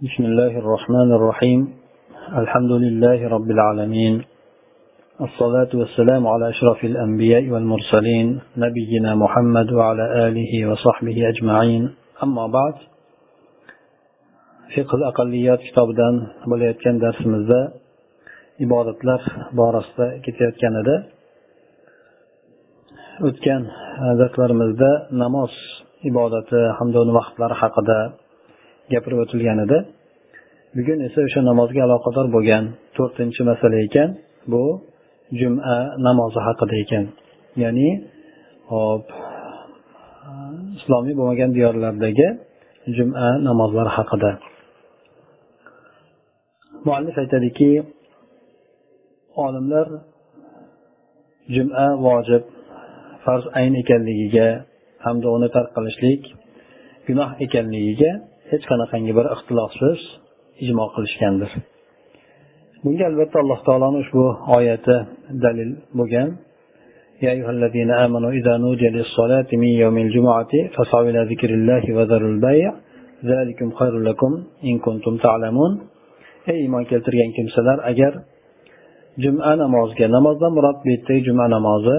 بسم الله الرحمن الرحيم. الحمد لله رب العالمين. الصلاة والسلام على أشرف الأنبياء والمرسلين نبينا محمد وعلى آله وصحبه أجمعين. أما بعد فقه الأقليات كتابا بليت كان درس مزا إبادة لف بارس كتاب كان دا وكان درس مزا نماص إبادة حمدون وقت لرحق gapirib o'tilgan edi bugun esa o'sha namozga aloqador bo'lgan to'rtinchi masala ekan bu juma namozi haqida ekan. Ya'ni hop islomiy bo'lmagan diyorlardagi juma namozlari haqida. Muallif aytadiki olimlar juma vojib farz ayn ekanligiga hamda uni tark qilishlik gunoh ekanligiga hech qanaqangi bir ixtilofsiz ijmo qilishgandir bunga albatta alloh taoloni ushbu oyati dalil bo'lgan يا أيها الذين آمنوا إذا نودي للصلاة من يوم الجمعة فاسعوا إلى ذكر الله وذروا البيع ذلكم خير لكم إن كنتم تعلمون ey iymon keltirgan kimsalar agar juma namoziga namozdan murod bu yerdagi juma namozi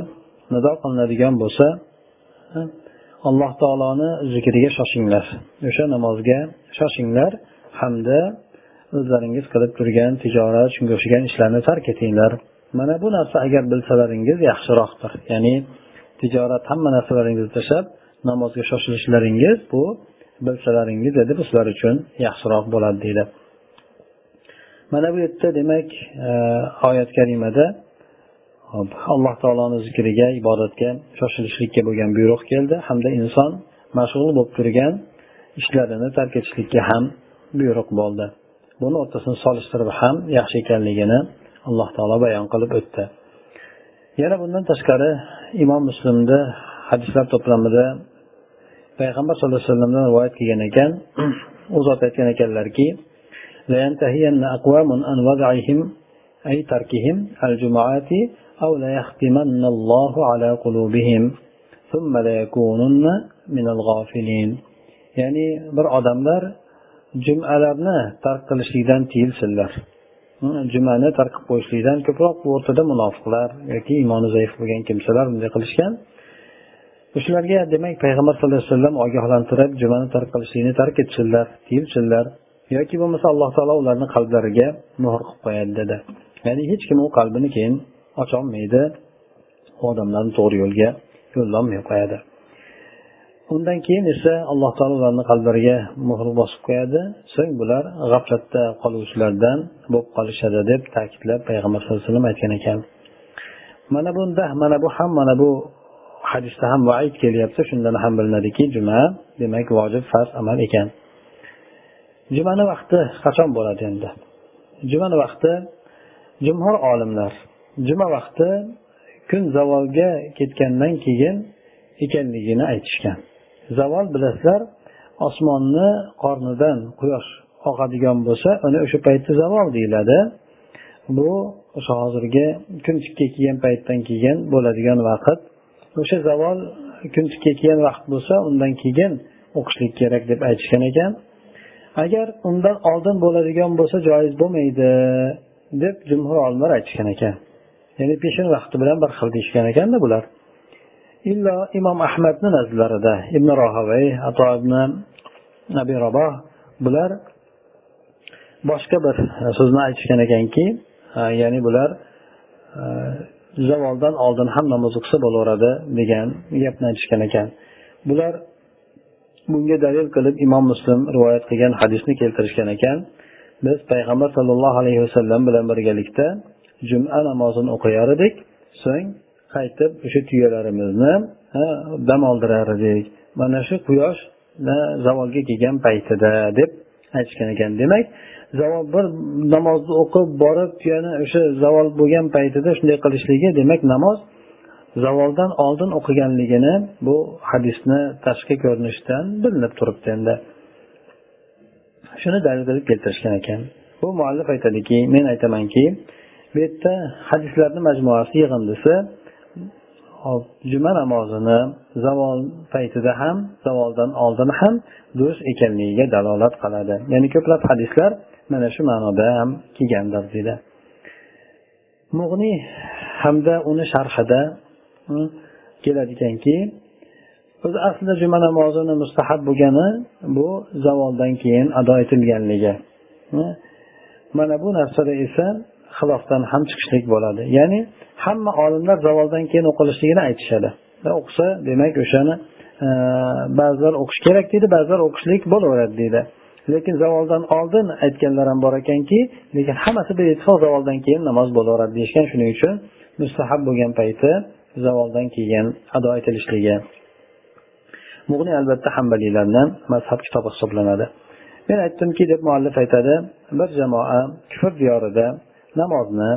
nido qilinadigan bo'lsa alloh taoloni zikriga shoshinglar. O'sha namozga shoshinglar hamda o'zlaringiz qilib turgan tijorat shunga o'xshagan ishlarni tark etinglar. Mana bu narsa agar bilsalaringiz yaxshiroqdir. Ya'ni tijorat hamma narsalaringizni tashlab namozga shoshilishlaringiz bu bilsalaringiz edi bu sizlar uchun yaxshiroq bo'ladi deydi mana bu yerda demak e, oyat karimada alloh taoloni zikriga ibodatga shoshilishlikka bo'lgan buyruq keldi hamda inson mashg'ul bo'lib turgan ishlarini tark etishlikka ham buyruq bo'ldi buni o'rtasini solishtirib ham yaxshi ekanligini alloh taolo bayon qilib o'tdi yana bundan tashqari imom muslimda hadislar to'plamida payg'ambar sallallohu alayhi vasallamdan rivoyat kelgan ekan u zot aytgan ekanlarki لينتهين أقوام عن وضعهم أي تركهم الجمعات أو ليختمن الله على قلوبهم ثم ليكونن من الغافلين ya'ni bir odamlar jumalarni tark qilishlikdan tiyilsinlar jumani tark qilib qo'yishlikdan ko'proq bu o'rtada munofiqlar yoki iymoni zaif bo'lgan kimsalar bunday qilishgan shularga demak payg'ambar sallallohu alayhi vasallam ogohlantirib jumani tark qilishlikni tark etsinlar tiyilsinlar yoki bo'lmasa alloh taolo ularni qalblariga muhr qilib qo'yadi dedi ya'ni hech kim u qalbini keyin ocholmaydi odamlarni to'g'ri yo'lga yo'llolmay qo'yadi. Undan keyin esa alloh taolo ularni qalblariga muhr bosib qo'yadi. So'ng bular g'aflatda qoluvchilardan bo'lib qolishadi deb ta'kidlab payg'ambar sallallohu alayhi vasallam aytgan ekan. Mana bunda mana bu ham mana bu hadisda ham vaid kelyapti. Shundan ham bilinadiki juma demak vojib farz amal ekan. Jumani vaqti qachon bo'ladi endi? Jumani vaqti jumhur olimlar juma vaqti kun zavolga ketgandan keyin ekanligini aytishgan. Zavol bilasizlar osmonni qornidan quyosh oqadigan bo'lsa uni o'sha paytda zavol deyiladi. Bu o'sha hozirgi kun kelgan paytdan keyin bo'ladigan vaqt. O'sha zavol kun kelgan vaqt bo'lsa undan keyin o'qishlik kerak deb aytishgan ekan. Agar undan oldin bo'ladigan bo'lsa joiz bo'lmaydi deb jumhur olimlar aytishgan ekan. Ya'ni peshin vaqti bilan bir xil deyishgan ekanda bular. Illo imom ahmadni nazdlarida ibn rohavay ato ibn abi raboh bular boshqa bir so'zni aytishgan ekanki ya'ni bular zavoldan oldin ham namoz o'qisa bo'laveradi degan gapni aytishgan ekan. Bular bunga dalil qilib imom muslim rivoyat qilgan hadisni keltirishgan ekan. Biz payg'ambar sollallohu alayhi vasallam bilan birgalikda juma namozini o'qiyar edik so'ng qaytib o'sha tuyalarimizni dam oldirar edik mana shu quyosh zavolga kelgan paytida deb aytishgan ekan. Demak zavol bir namozni o'qib borib tuyani o'sha zavol bo'lgan paytida shunday qilishligi demak namoz zavoldan oldin o'qiganligini bu hadisni tashqi ko'rinishdan bilinib turibdi endi. Shuni dalil qilib keltirishgan ekan. Bu muallif aytadiki men aytamanki bu yerda hadislarni majmuasi yig'indisi hop juma namozini zavol paytida ham zavoldan oldin ham durust ekanligiga dalolat qiladi. Ya'ni ko'plab hadislar mana shu ma'noda ham kelgandir deydi. Mug'niy hamda uni sharhida keladiganki o'zi aslida juma namozini mustahab bo'lgani bu zavoldan keyin ado etilganligi. Mana bu narsada esa xilofdan ham chiqishlik bo'ladi. Ya'ni hamma olimlar zavoldan keyin o'qilishligini aytishadi. E, o'qisa demak o'shani e, ba'zilar o'qish kerak deydi ba'zilar o'qishlik bo'laveradi deydi. Lekin zavoldan oldin aytganlar ham bor ekanki lekin hammasi beittifoq zavoldan keyin namoz bo'laveradi deyishgan shuning uchun mustahab bo'lgan payti zavoldan keyin ado etilishligi mug'ni albatta hambaliylarni mazhab kitobi hisoblanadi. Men aytdimki deb muallif aytadi bir jamoa kufr diyorida namozni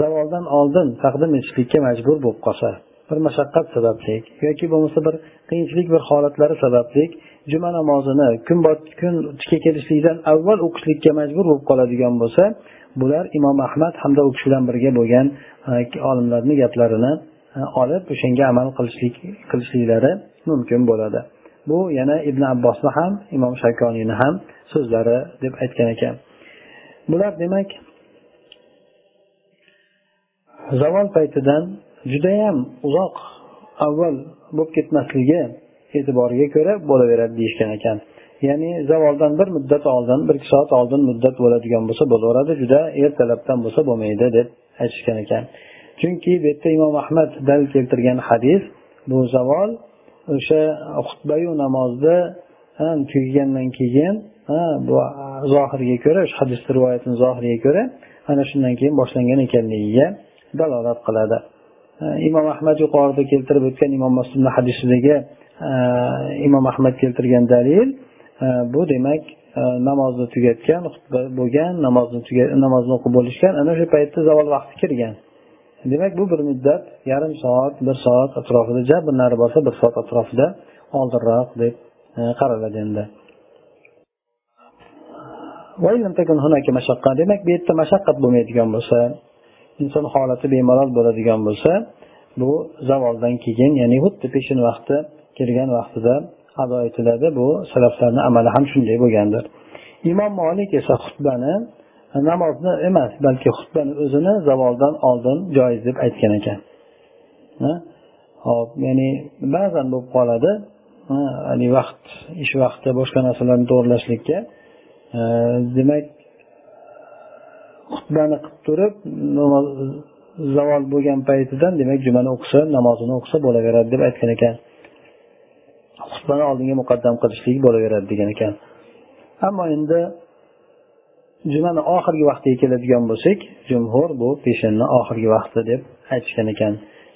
zavoldan oldin taqdim etishlikka majbur bo'lib qolsa bir mashaqqat sababli yoki bo'lmasa bir qiyinchilik bir holatlari sababli juma namozini kun kun tikka kelishlikdan avval o'qishlikka majbur bo'lib qoladigan bo'lsa bular imom ahmad hamda u kishi bilan birga bo'lgan e, olimlarni gaplarini e, olib o'shanga amal qilishlik qilishliklari mumkin bo'ladi. Bu yana ibn abbosni ham imom shakoniyni ham so'zlari deb aytgan ekan. Bular demak zavol paytidan judayam uzoq avval bo'lib ketmasligi e'tiboriga ko'ra bo'laveradi deyishgan ekan. Ya'ni zavoldan bir muddat oldin bir ikki soat oldin muddat bo'ladigan bo'lsa bo'laveradi juda ertalabdan bo'lsa bo'lmaydi deb aytishgan ekan. Chunki bu yerda imom ahmad dal keltirgan hadis bu zavol o'sha xutbayu namozni tugagandan keyin bu zohirga ko'ra o'sha hadis rivoyatini zohiriga ko'ra ana shundan keyin boshlangan ekanligiga dalolat qiladi. E, imom ahmad yuqorida keltirib o'tgan imom muslimni hadisidagi e, imom ahmad keltirgan dalil e, bu demak namozni tugatgan xutba bo'lgan namozni namozni o'qib bo'lishgan ana shu paytda zavol vaqti kirgan demak bu bir muddat yarim soat bir soat atrofida ja bir nari borsa bir soat atrofida oldinroq deb qaraladi endi. Demak bu yerda mashaqqat bo'lmaydigan bo'lsa inson holati bemalol bo'ladigan bo'lsa bu zavoldan keyin ya'ni xuddi peshin vaqti kelgan vaqtida ado etiladi. Bu salaflarni amali ham shunday bo'lgandir. Imom molik esa xutbani namozni emas balki xutbani o'zini zavoldan oldin joiz deb aytgan ekan. Hop ya'ni ba'zan bo'lib qoladi. Haligi vaqt ish vaqti boshqa narsalarni to'g'irlashlikka demak xutbani qilib turib namoz zavol bo'lgan paytidan demak jumani o'qisa namozini o'qisa bo'laveradi deb aytgan ekan. Xutbani oldinga muqaddam qilishlik bo'laveradi degan ekan. Ammo endi jumani oxirgi vaqtiga keladigan bo'lsak jumhur bu peshinni oxirgi vaqti deb aytishgan ekan.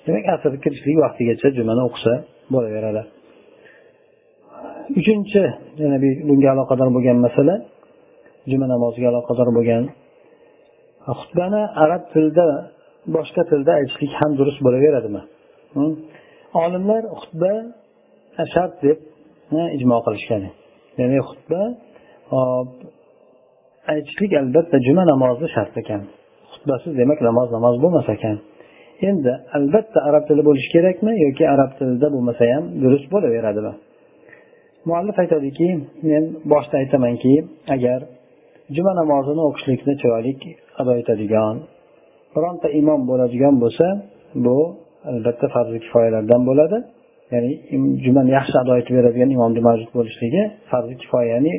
Demak asr kirishlik vaqtigacha jumani o'qisa bo'laveradi. Uchinchi yana bunga aloqador bo'lgan masala juma namoziga aloqador bo'lgan xutbani arab tilida boshqa tilda aytishlik ham durust bo'laveradimi? Olimlar xutba shart deb ijmo qilishgan. Ya'ni xutba aytishlik albatta juma namozi shart ekan. Xutbasiz demak namoz namoz bo'lmas ekan. Endi albatta arab tili bo'lishi kerakmi yoki arab tilida bo'lmasa ham durust bo'laveradimi? Muallif aytadiki men boshida aytamanki agar juma namozini o'qishlikni chiroyli ado etadigan bironta imom bo'ladigan bo'lsa bu albatta farzi kifoyalardan bo'ladi. Ya'ni jumani yaxshi ado etib beradigan imomni mavjud bo'lishligi farzi kifoya ya'ni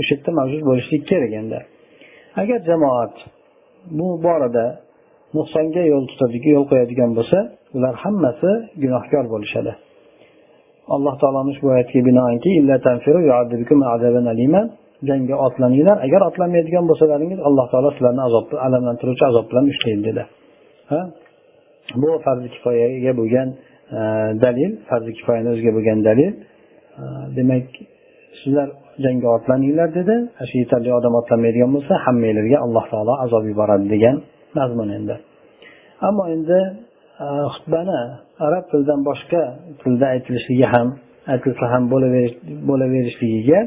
o'sha yerda mavjud bo'lishligi kerak endi. Agar jamoat bu borada nuqsonga yo'l tutadigan yo'l qo'yadigan bo'lsa ular hammasi gunohkor bo'lishadi. Alloh taoloni ushbu oyatiga binoanki jangga otlaninglar. Agar otlanmaydigan bo'lsalaringiz alloh taolo sizlarni azob alamlantiruvchi azob bilan ushlaydi dedi. Ha? Bu farzi kifoyaga bo'lgan e, dalil farzi kifoyani o'ziga bo'lgan dalil. E, demak sizlar jangga otlaninglar dedi. Shu yetarli odam otlanmaydigan bo'lsa hammanglarga alloh taolo azob yuboradi degan mazmun endi. Ammo endi e, xutbani arab tilidan boshqa tilda aytilishligi ham aytilsa ham bo'laverishligiga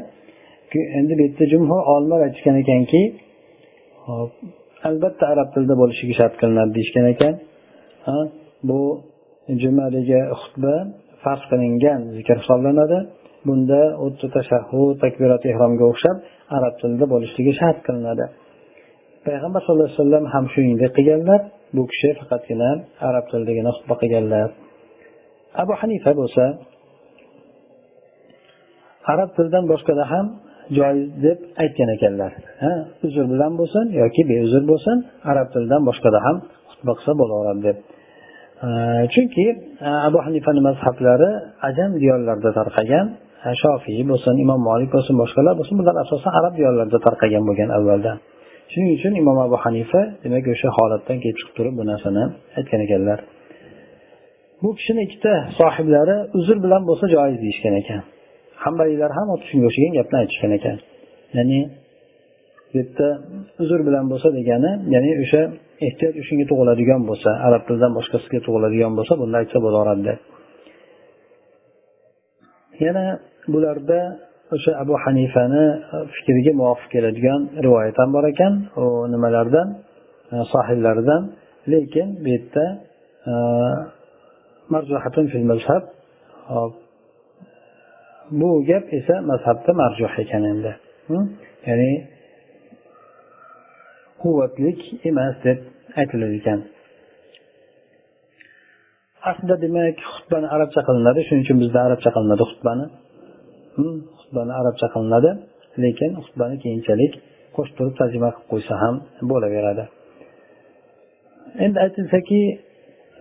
endi bu yerda jumhur olimlar aytishgan ekanki albatta arab tilida bo'lishligi shart qilinadi deyishgan ekan. Bu jumadagi xutba farz qilingan zikr hisoblanadi. Bunda xuddi tashahhud takbirat ehromga o'xshab arab tilida bo'lishligi shart qilinadi. Payg'ambar sallallohu alayhi vasallam ham shuningdek qilganlar bu kishi faqatgina arab tilidagina xutba qilganlar. Abu hanifa bo'lsa arab tilidan boshqada ham joiz deb aytgan ekanlar. Uzr bilan bo'lsin yoki beuzr bo'lsin arab tilidan boshqada ham xutba qilsa bo'laveradi deb. Chunki abu hanifani mazhablari ajam diyorlarida tarqagan shofiy bo'lsin imom molik bo'lsin boshqalar bo'lsin bular asosan arab diyorlarida tarqagan bo'lgan avvaldan shuning uchun imom abu hanifa demak o'sha holatdan kelib chiqib turib bu narsani aytgan ekanlar. Bu kishini ikkita sohiblari uzr bilan bo'lsa joiz deyishgan ekan. Hambaliylar ham xuddi shunga o'xshagan gapni aytishgan ekan. Ya'ni bu yerda uzr bilan bo'lsa degani ya'ni o'sha ehtiyoj o'shanga tug'iladigan bo'lsa arab tilidan boshqasiga tug'iladigan bo'lsa bunda aytsa bo'laveradi. Deb yana bularda o'sha abu hanifani fikriga muvofiq keladigan rivoyat ham bor ekan. U nimalardan? E, sohillaridan. Lekin bu yerda e, fil mazhab bu gap esa mazhabda marjuh ekan endi. Ya'ni quvvatlik emas deb aytilar ekan. Aslida demak xutbani arabcha qilinadi shuning uchun bizda arabcha qilinadi xutbani. Xutbani arabcha qilinadi lekin xutbani keyinchalik qo'shib turib tarjima qilib qo'ysa ham bo'laveradi. Endi aytilsaki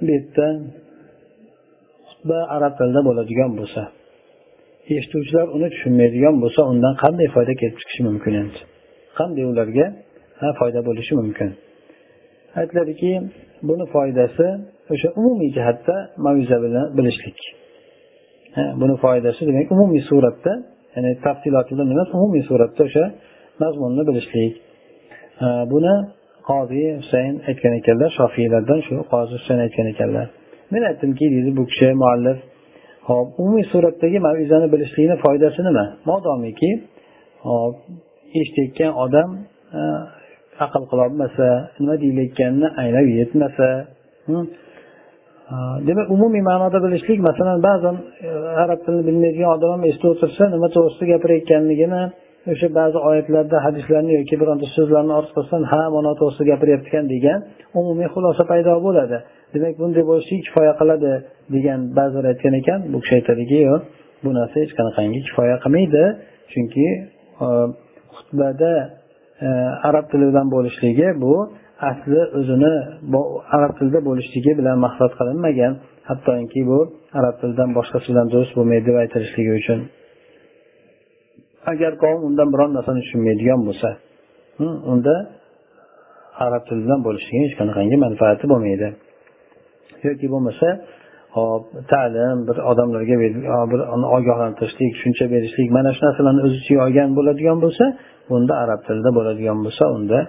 bu yerda xutba arab tilida bo'ladigan bo'lsa eshituvchilar uni tushunmaydigan bo'lsa undan qanday foyda kelib chiqishi mumkin endi? Qanday ularga foyda bo'lishi mumkin? Aytiladiki buni foydasi o'sha umumiy jihatda mavizani bilishlik. Buni foydasi demak umumiy suratda ya'ni tafsilotida emas umumiy suratda o'sha mazmunni bilishlik. Buni qoziy husayn aytgan ekanlar shofiylardan shu qozi husayn aytgan ekanlar. Men aytdimki deydi bu kishi muallif hop umumiy suratdagi mavizani bilishlikni foydasi nima? Modomiki hop eshitayotgan odam e, aql qilolmasa nima deyilayotganini anglab yetmasa hm? e, demak umumiy ma'noda bilishlik masalan ba'zan e, arab tilini bilmaydigan odam ham eshitib o'tirsa nima to'g'risida gapirayotganligini o'sha ba'zi oyatlarda hadislarni yoki bironta so'zlarni ortqasidan ha mana to'g'risida gapiryapti ekan degan umumiy xulosa paydo bo'ladi. Demak bunday bo'lishligi kifoya qiladi degan ba'zilar aytgan ekan. Bu kishi aytadiki yo'q bu narsa hech qanaqangi kifoya qilmaydi chunki e, xutbada e, arab tilidan bo'lishligi bu asli o'zini arab tilida bo'lishligi bilan maqsad qilinmagan. Hattoki bu arab tilidan boshqasi bilan durust bo'lmaydi deb aytilishligi uchun. Agar qavm undan biron narsani tushunmaydigan bo'lsa unda arab tilidan bo'lishligini hech qanaqangi manfaati bo'lmaydi. Yoki bo'lmasa hop ta'lim bir odamlarga bir ogohlantirishlik tushuncha berishlik mana shu narsalarni o'z ichiga olgan bo'ladigan bo'lsa bunda arab tilida bo'ladigan bo'lsa unda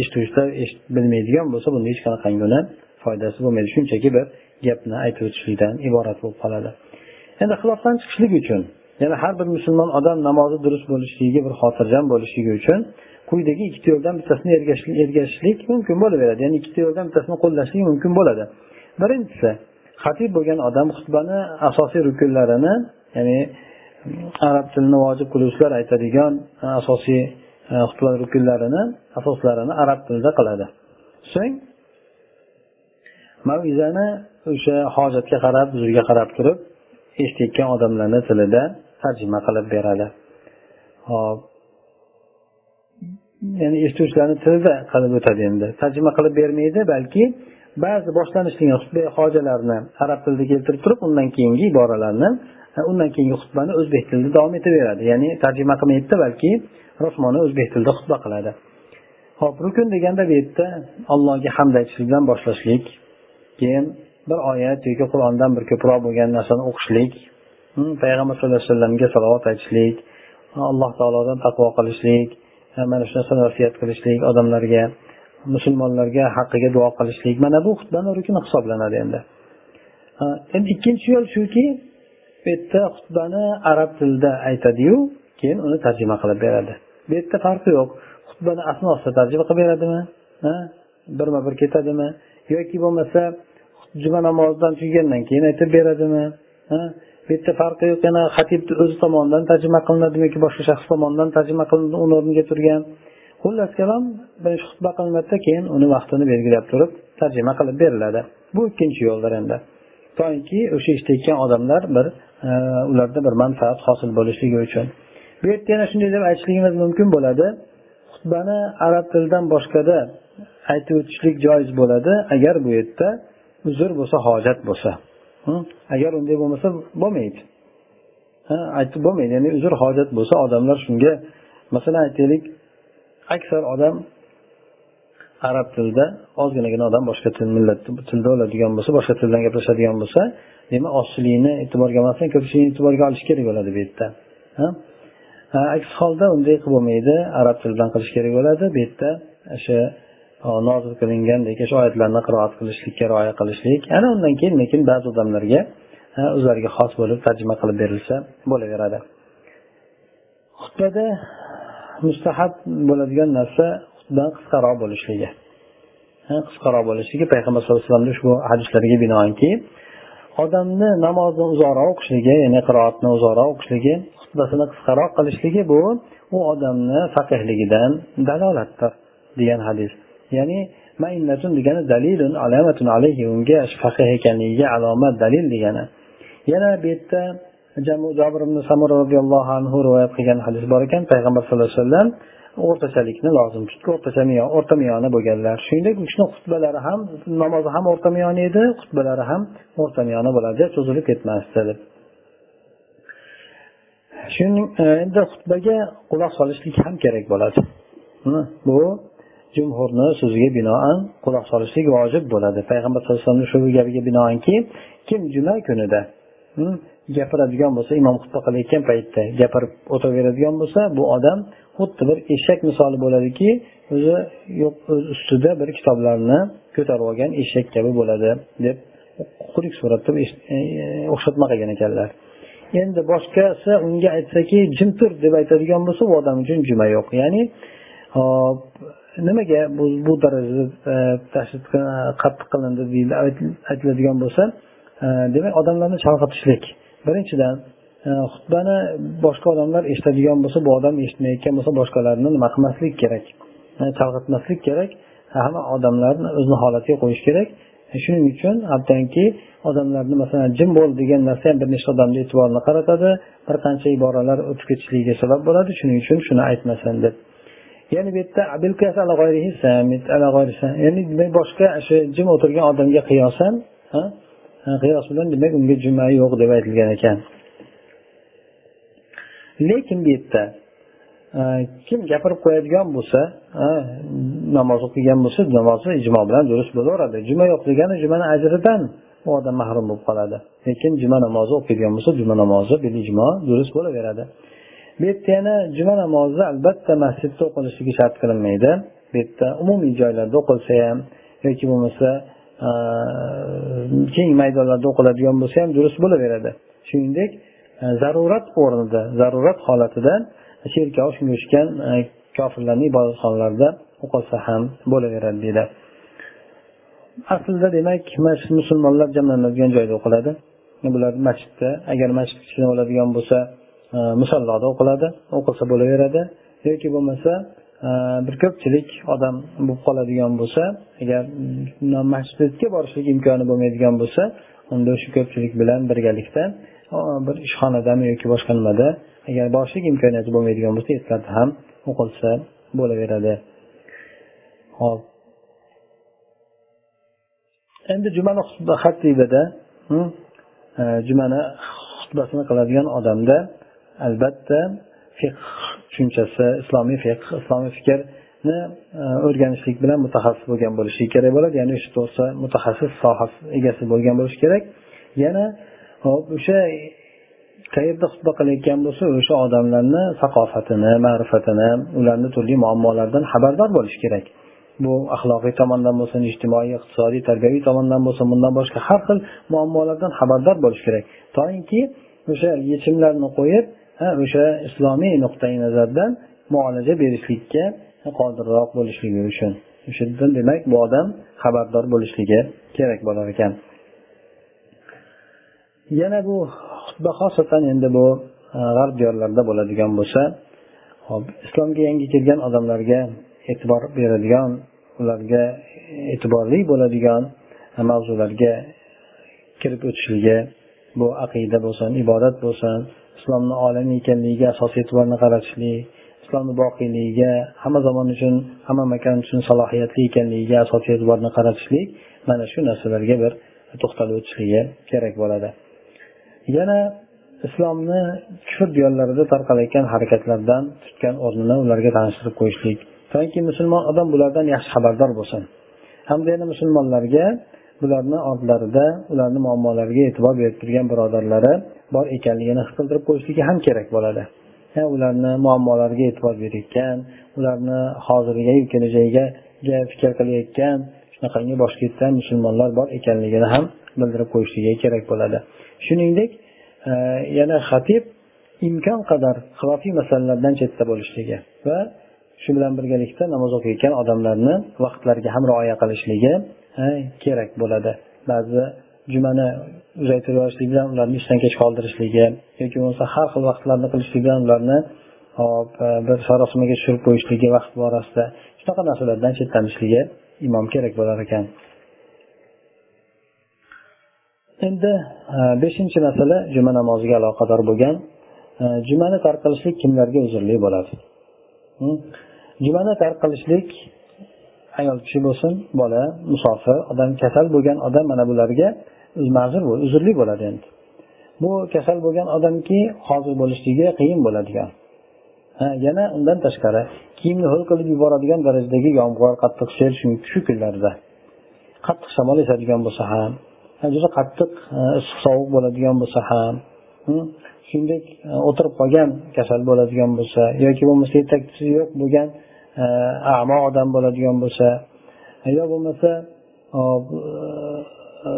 eshituvchilar bilmaydigan bo'lsa bunda hech qanaqangi uni foydasi bo'lmaydi. Shunchaki bir gapni aytib o'tishlikdan iborat bo'lib qoladi. Endi xilofdan chiqishlik uchun yana har bir musulmon odam namozi durust bo'lishligiga bir xotirjam bo'lishligi uchun quyidagi ikkita yo'ldan bittasini ergashishlik mumkin bo'laveradi. Ya'ni ikkita yo'ldan bittasini qo'llashlik mumkin bo'ladi. Birinchisi xatib bo'lgan odam xutbani asosiy rukunlarini ya'ni mm, arab tilini vojib qiluvchilar aytadigan e, asosiy e, xutba rukunlarini asoslarini arab tilida qiladi. So'ng mavizani o'sha hojatga qarab huzurga qarab turib eshitayotgan odamlarni tilida tarjima qilib beradi. Hop ya'ni eshituvchilarni tilida qilib o'tadi endi. Tarjima qilib bermaydi balki ba'zi boshlanishdagi hojalarni arab tilida keltirib turib undan keyingi iboralarni e, undan keyingi xutbani o'zbek tilida davom etaveradi. Ya'ni tarjima qilmaydida balki rosmoni o'zbek tilida xutba qiladi. Ho'p rukun deganda bu yerda allohga hamd aytishlikdan boshlashlik keyin bir oyat yoki qur'ondan bir ko'proq bo'lgan narsani o'qishlik hmm, payg'ambar sallallohu alayhi vasallamga salovat aytishlik alloh taolodan taqvo qilishlik mana shu narsani vasiyat qilishlik odamlarga musulmonlarga haqqiga duo qilishlik. Mana bu xutbani rukni hisoblanadi endi. Endi ikkinchi yo'l shuki bu yerda xutbani arab tilida aytadiyu keyin uni tarjima qilib beradi. Bu yerda farqi yo'q. Xutbani asnosida tarjima qilib beradimi? Birma bir ketadimi? Yoki bo'lmasa juma namozidan tugagandan keyin aytib beradimi? Bu yerda farqi yo'q yana xatibni o'zi tomonidan tarjima qilinadimi yoki boshqa shaxs tomonidan tarjima qilinadi uni o'rniga turgan. Xullas kalom birinchi xutba qilinadida keyin uni vaqtini belgilab turib tarjima qilib beriladi. Bu ikkinchi yo'ldir endi. Toinki o'sha eshitayotgan odamlar bir e, ularda bir manfaat hosil bo'lishligi uchun. Bu yerda yana shunday deb aytishligimiz mumkin bo'ladi. Xutbani arab tilidan boshqada aytib o'tishlik joiz bo'ladi. Agar bu yerda uzr bo'lsa hojat bo'lsa. Agar unday bo'lmasa bo'lmaydi. Aytib bo'lmaydi. Ya'ni uzr hojat bo'lsa odamlar shunga masalan aytaylik aksar odam arab tilida ozginagina odam boshqa til millat tilda oladigan bo'lsa boshqa tildan gaplashadigan bo'lsa demak ozchilikni e'tiborga olmasdan ko'pchilikni e'tiborga olish kerak bo'ladi bu yerda. Aks holda unday qilib bo'lmaydi arab tilidan qilish kerak bo'ladi. Bu yerda o'sha nozil qilingandek shu oyatlarni qiroat qilishlikka rioya qilishlik. Ana undan keyin lekin ba'zi odamlarga o'zlariga xos bo'lib tarjima qilib berilsa bo'laveradi. Xutbada mustahab bo'ladigan narsa xutbadan qisqaroq bo'lishligi. Qisqaroq bo'lishligi payg'ambar sallallohu alayhi vasallamni ushbu hadislariga binoanki odamni namozni uzoqroq o'qishligi ya'ni qiroatni uzoqroq o'qishligi xutbasini qisqaroq qilishligi bu u odamni faqihligidan dalolatdir degan hadis. Ya'ni degani dalilun alamatun alayhi unga faqih ekanligiga alomat dalil degani. Yana bu yerda jobir ibn samur roziyallohu anhu rivoyat qilgan hadis bor ekan. Payg'ambar sallallohu alayhi vasallam o'rtachalikni lozim tutdi. O'rtacha o'rta miyoni bo'lganlar. Shuningdek u kishini xutbalari ham namozi ham o'rta miyoni edi xutbalari ham o'rta miyoni bo'ladi cho'zilib ketmasdi deb. Shuning endi xutbaga quloq solishlik ham kerak bo'ladi. Bu jumhurni so'ziga binoan quloq solishlik vojib bo'ladi. Payg'ambar sallallohu alayhi vasallamni shu gapiga binoanki kim juma kunida hmm, gapiradigan bo'lsa imom xutba qilayotgan paytda gapirib o'taveradigan bo'lsa bu odam xuddi bir eshak misoli bo'ladiki o'zi yo'q o'z ustida bir kitoblarni ko'tarib olgan eshak kabi bo'ladi deb qurik suratda e, e, o'xshatma qilgan ekanlar. Endi boshqasi unga aytsaki jim tur deb aytadigan bo'lsa u odam uchun juma yo'q. Ya'ni hop nimaga bu bu darajada e, tashdid e, qattiq qilindi deydi aytiladigan bo'lsa e, demak odamlarni chalg'itishlik birinchidan xutbani boshqa odamlar eshitadigan bo'lsa bu odam eshitmayotgan bo'lsa boshqalarni nima qilmaslik kerak? Chalg'itmaslik kerak hamma odamlarni o'zini holatiga qo'yish kerak. Shuning uchun hattoki odamlarni masalan jim bo'l degan narsa ham bir nechta odamni e'tiborini qaratadi bir qancha iboralar o'tib ketishligiga sabab bo'ladi. Shuning uchun shuni aytmasin deb. Ya'ni bu yerda ya'ni boshqa shu jim o'tirgan odamga qiyosan qiyos bilan demak unga juma yo'q deb aytilgan ekan. Lekin bu yerda e, kim gapirib qo'yadigan bo'lsa namoz o'qigan bo'lsa namozi ijmo bilan durust bo'laveradi. Juma yo'q degani jumani ajridan u odam mahrum bo'lib qoladi. Lekin juma namozi o'qiydigan bo'lsa juma namozi bil ijmo durust bo'laveradi. Bu yerda yana juma namozi albatta masjidda o'qilishligi shart qilinmaydi. Bu yerda umumiy joylarda o'qilsa ham yoki bo'lmasa keng maydonlarda o'qiladigan bo'lsa ham durust bo'laveradi. Shuningdek zarurat o'rnida zarurat holatida cherkov shunga o'xshagan kofirlarni ibodatxonalarida o'qilsa ham bo'laveradi deydi aslida demak musulmonlar jamlanadigan joyda o'qiladi. Bular masjidda agar masjid kichkina bo'ladigan bo'lsa E, musalloda o'qiladi o'qilsa bo'laveradi. Yoki bo'lmasa e, bir ko'pchilik odam bo'lib qoladigan bo'lsa agar masjidga borishlik imkoni bo'lmaydigan bo'lsa unda o'sha ko'pchilik bilan birgalikda bir ishxonadami yoki boshqa nimada agar borishlik imkoniyati bo'lmaydigan bo'lsa ertalarda ham o'qilsa bo'laveradi. Hop endi jumani xatibida hmm, e, jumani xutbasini qiladigan odamda albatta fiqh tushunchasi islomiy fiqh islomiy fikrni e, o'rganishlik bilan mutaxassis bo'lgan bo'lishi kerak bo'ladi. Ya'ni o'sha to'g'risida mutaxassis sohasi egasi bo'lgan bo'lishi kerak. Yana hop o'sha qayerda xutba qilayotgan bo'lsa o'sha odamlarni saqofatini ma'rifatini ularni turli muammolaridan xabardor bo'lishi kerak. Bu axloqiy tomondan bo'lsin ijtimoiy iqtisodiy tarbiyaviy tomondan bo'lsin bundan boshqa har xil muammolardan xabardor bo'lishi kerak. Toinki o'sha yechimlarni qo'yib o'sha islomiy nuqtai nazardan muolaja berishlikka qodirroq bo'lishligi uchun. O'sha demak bu odam xabardor bo'lishligi kerak bo'lar ekan. Yana bu xutba xosatan endi bu e, g'arb diyorlarida bo'ladigan bo'lsa hop islomga yangi kelgan odamlarga e'tibor beradigan ularga e'tiborli bo'ladigan mavzularga kirib o'tishligi bu aqida bo'lsin ibodat bo'lsin islomni olamiy ekanligiga asosiy e'tiborni qaratishlik islomni boqiyligiga hamma zamon uchun hamma makon uchun salohiyatli ekanligiga asosiy e'tiborni qaratishlik mana shu narsalarga bir to'xtalib o'tishligi kerak bo'ladi. Yana islomni kufr diyorlarida tarqalayotgan harakatlardan tutgan o'rnini ularga tanishtirib qo'yishlik. Toki musulmon odam bulardan yaxshi xabardor bo'lsin. Hamda yana musulmonlarga bularni ortlarida ularni muammolariga e'tibor berib turgan birodarlari bor ekanligini his qildirib qo'yishligi ham kerak bo'ladi. Ularni muammolariga e'tibor berayotgan ularni hozirgi kelajagiga fikr qilayotgan shunaqangi boshqa musulmonlar bor ekanligini ham bildirib qo'yishligi kerak bo'ladi. Shuningdek e, yana xatib imkon qadar xilofiy masalalardan chetda bo'lishligi va shu bilan birgalikda namoz o'qiyotgan odamlarni vaqtlariga ham rioya qilishligi kerak bo'ladi. Ba'zi jumani uzaytirib yuborishlik bilan ularni ishdan kech qoldirishligi yoki bo'lmasa har xil vaqtlarni qilishlik bilan ularni hop e, bir sarosimaga tushirib qo'yishligi vaqt borasida shunaqa narsalardan chetlanishligi imom kerak bo'lar ekan. Endi e, beshinchi masala juma namoziga aloqador bo'lgan. E, jumani tark qilishlik kimlarga uzrli bo'ladi? Jumani tark qilishlik ayol kishi bo'lsin bola musofir odam kasal bo'lgan odam mana bularga ma'zur uzrli bo'ladi endi. Bu kasal bo'lgan odamki hozir bo'lishligi qiyin bo'ladigan. Yana undan tashqari kiyimni ho'l qilib yuboradigan darajadagi yomg'ir qattiq sel shu kunlarda. Qattiq shamol esadigan bo'lsa ham juda qattiq issiq sovuq bo'ladigan bo'lsa ham shuningdek o'tirib qolgan kasal bo'ladigan bo'lsa yoki bo'lmasa yetakchisi yo'q bo'lgan Э, amo odam bo'ladigan bo'lsa yo bo'lmasa e, e,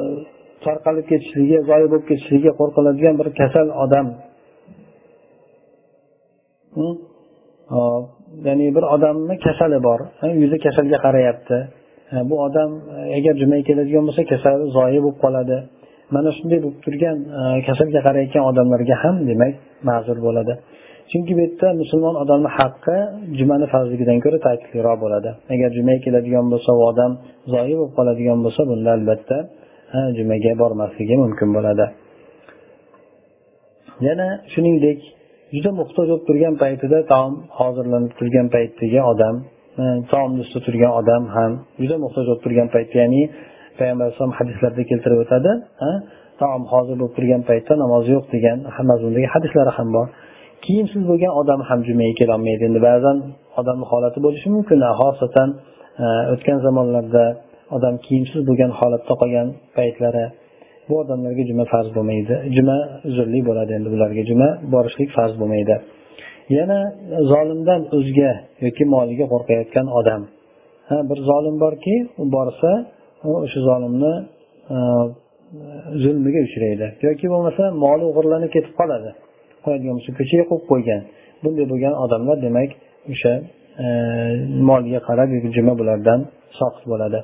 tarqalib ketishligi zoyi bo'lib ketishligiga qo'rqiladigan bir kasal odam. Ya'ni bir odamni kasali bor. Yuzi kasalga qarayapti. Bu odam e, agar jumaga keladigan bo'lsa kasali zoyi bo'lib qoladi. Mana shunday bo'lib turgan kasalga qarayotgan odamlarga ham demak ma'zur bo'ladi. Chunki bu yerda musulmon odamni haqqi jumani farzligidan ko'ra ta'kidliroq bo'ladi. Agar jumaga keladigan bo'lsa u odam zoyi bo'lib qoladigan bo'lsa bunda albatta jumaga bormasligi mumkin bo'ladi. Yana shuningdek juda muhtoj bo'lib turgan paytida taom hozirlanib turgan paytdagi odam taomni ustida turgan odam ham juda muhtoj bo'lib turgan paytda ya'ni payg'ambar alayhisalom hadislarda keltirib o'tadi taom hozir bo'lib turgan paytda namoz yo'q degan mazmundagi hadislari ham bor. Kiyimsiz bo'lgan odam ham jumaga kelolmaydi. Endi ba'zan odamni holati bo'lishi mumkin. Xosatan e, o'tgan zamonlarda odam kiyimsiz bo'lgan holatda qolgan paytlari bu odamlarga juma farz bo'lmaydi. Juma uzrli bo'ladi endi bularga. Juma borishlik farz bo'lmaydi. Yana zolimdan o'ziga yoki moliga qo'rqayotgan odam. Ha bir zolim borki u borsa o'sha zolimni e, zulmiga uchraydi. Yoki bo'lmasa moli o'g'irlanib ketib qoladi. Qo'yadigan bo'lsa ko'chaga qo'yib qo'ygan. Bunday bo'lgan odamlar demak o'sha e, molga moliga qarab juma bulardan soqit bo'ladi.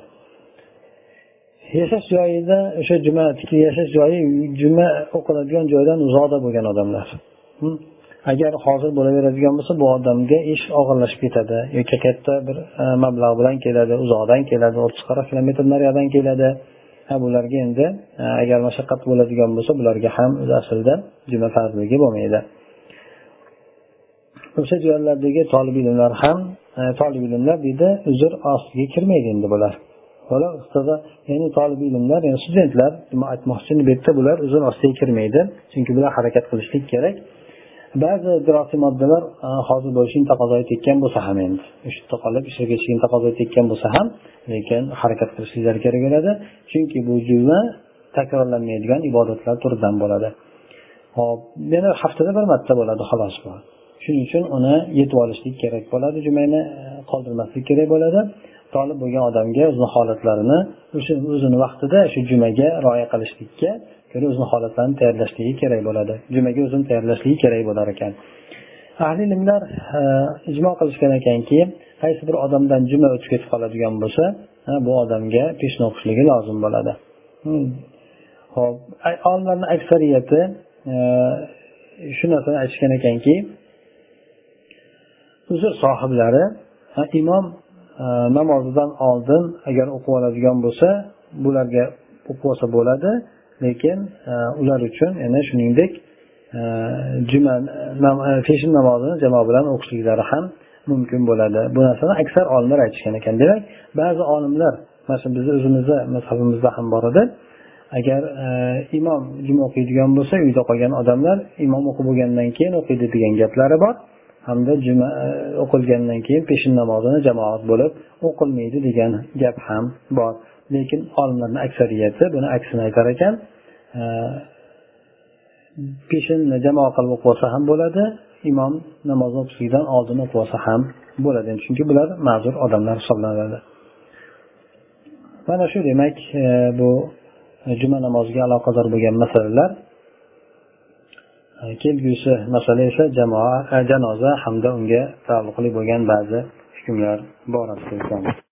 Yashash joyida o'sha juma yashash joyi juma o'qiladigan joydan uzoqda bo'lgan odamlar. Agar hozir bo'laveradigan bo'lsa bu odamga ish og'irlashib ketadi yoki katta bir e, mablag' bilan keladi uzoqdan keladi o'ttiz qirq kilometr nariyoqdan keladi. Bularga endi e, agar mashaqqat bo'ladigan bo'lsa bularga ham o'zi aslida juma farzligi bo'lmaydi. O'sha joylardagi tolib ilmlar ham e, tolib ilmlar deydi uzr ostiga kirmaydi endi bular. Ya'ni tolib ilmlar ya'ni studentlar aytmoqchi bu yerda bular uzr ostiga kirmaydi chunki bular harakat qilishlik kerak. Ba'zi idrosiy moddalar e, hozir bo'lishini taqozo etayotgan bo'lsa ham endi shu yerda qolib ishga ketishini taqozo etayotgan bo'lsa ham lekin harakat qilishliklari kerak bo'ladi chunki bu juma takrorlanmaydigan ibodatlar turidan bo'ladi. Hop yana haftada bir marta bo'ladi xolos bu. Shuning uchun uni yetib olishlik kerak bo'ladi jumani e, qoldirmaslik kerak bo'ladi. Tolib bo'lgan odamga o'zini holatlarini o'sha o'zini vaqtida shu jumaga rioya qilishlikka ko'ra o'zini holatlarini tayyorlashligi kerak bo'ladi. Jumaga o'zini tayyorlashligi kerak bo'lar ekan. Ahli ilmlar e, ijmo qilishgan ekanki qaysi bir odamdan juma o'tib ketib qoladigan bo'lsa bu odamga peshna o'qishligi lozim bo'ladi. Hmm. Ho'p olimlarni aksariyati e, shu narsani aytishgan ekanki uzr sohiblari imom e, namozidan oldin agar o'qib oladigan bo'lsa bularga o'qib olsa bo'ladi. Lekin e, ular uchun yana shuningdek e, juma peshin e, namozini jamoa bilan o'qishliklari ham mumkin bo'ladi. Bu narsani aksar olimlar aytishgan ekan. Demak ba'zi olimlar mana shu bizni o'zimizni mazhabimizda ham bor edi. Agar imom juma o'qiydigan bo'lsa uyda qolgan odamlar imom o'qib bo'lgandan keyin o'qiydi degan gaplari bor. Hamda juma o'qilgandan keyin peshin namozini jamoat bo'lib o'qilmaydi degan gap ham bor. Lekin olimlarni aksariyati buni aksini aytar ekan. Peshinni jamoa qilib o'qib olsa ham bo'ladi imom namozni o'qishlikdan oldin o'qib olsa ham bo'ladi. Chunki bular ma'zur odamlar hisoblanadi. Mana shu demak e, bu juma namoziga aloqador bo'lgan masalalar. E, kelgusi masala esa jamoa e, janoza hamda unga taalluqli bo'lgan ba'zi hukmlar borasida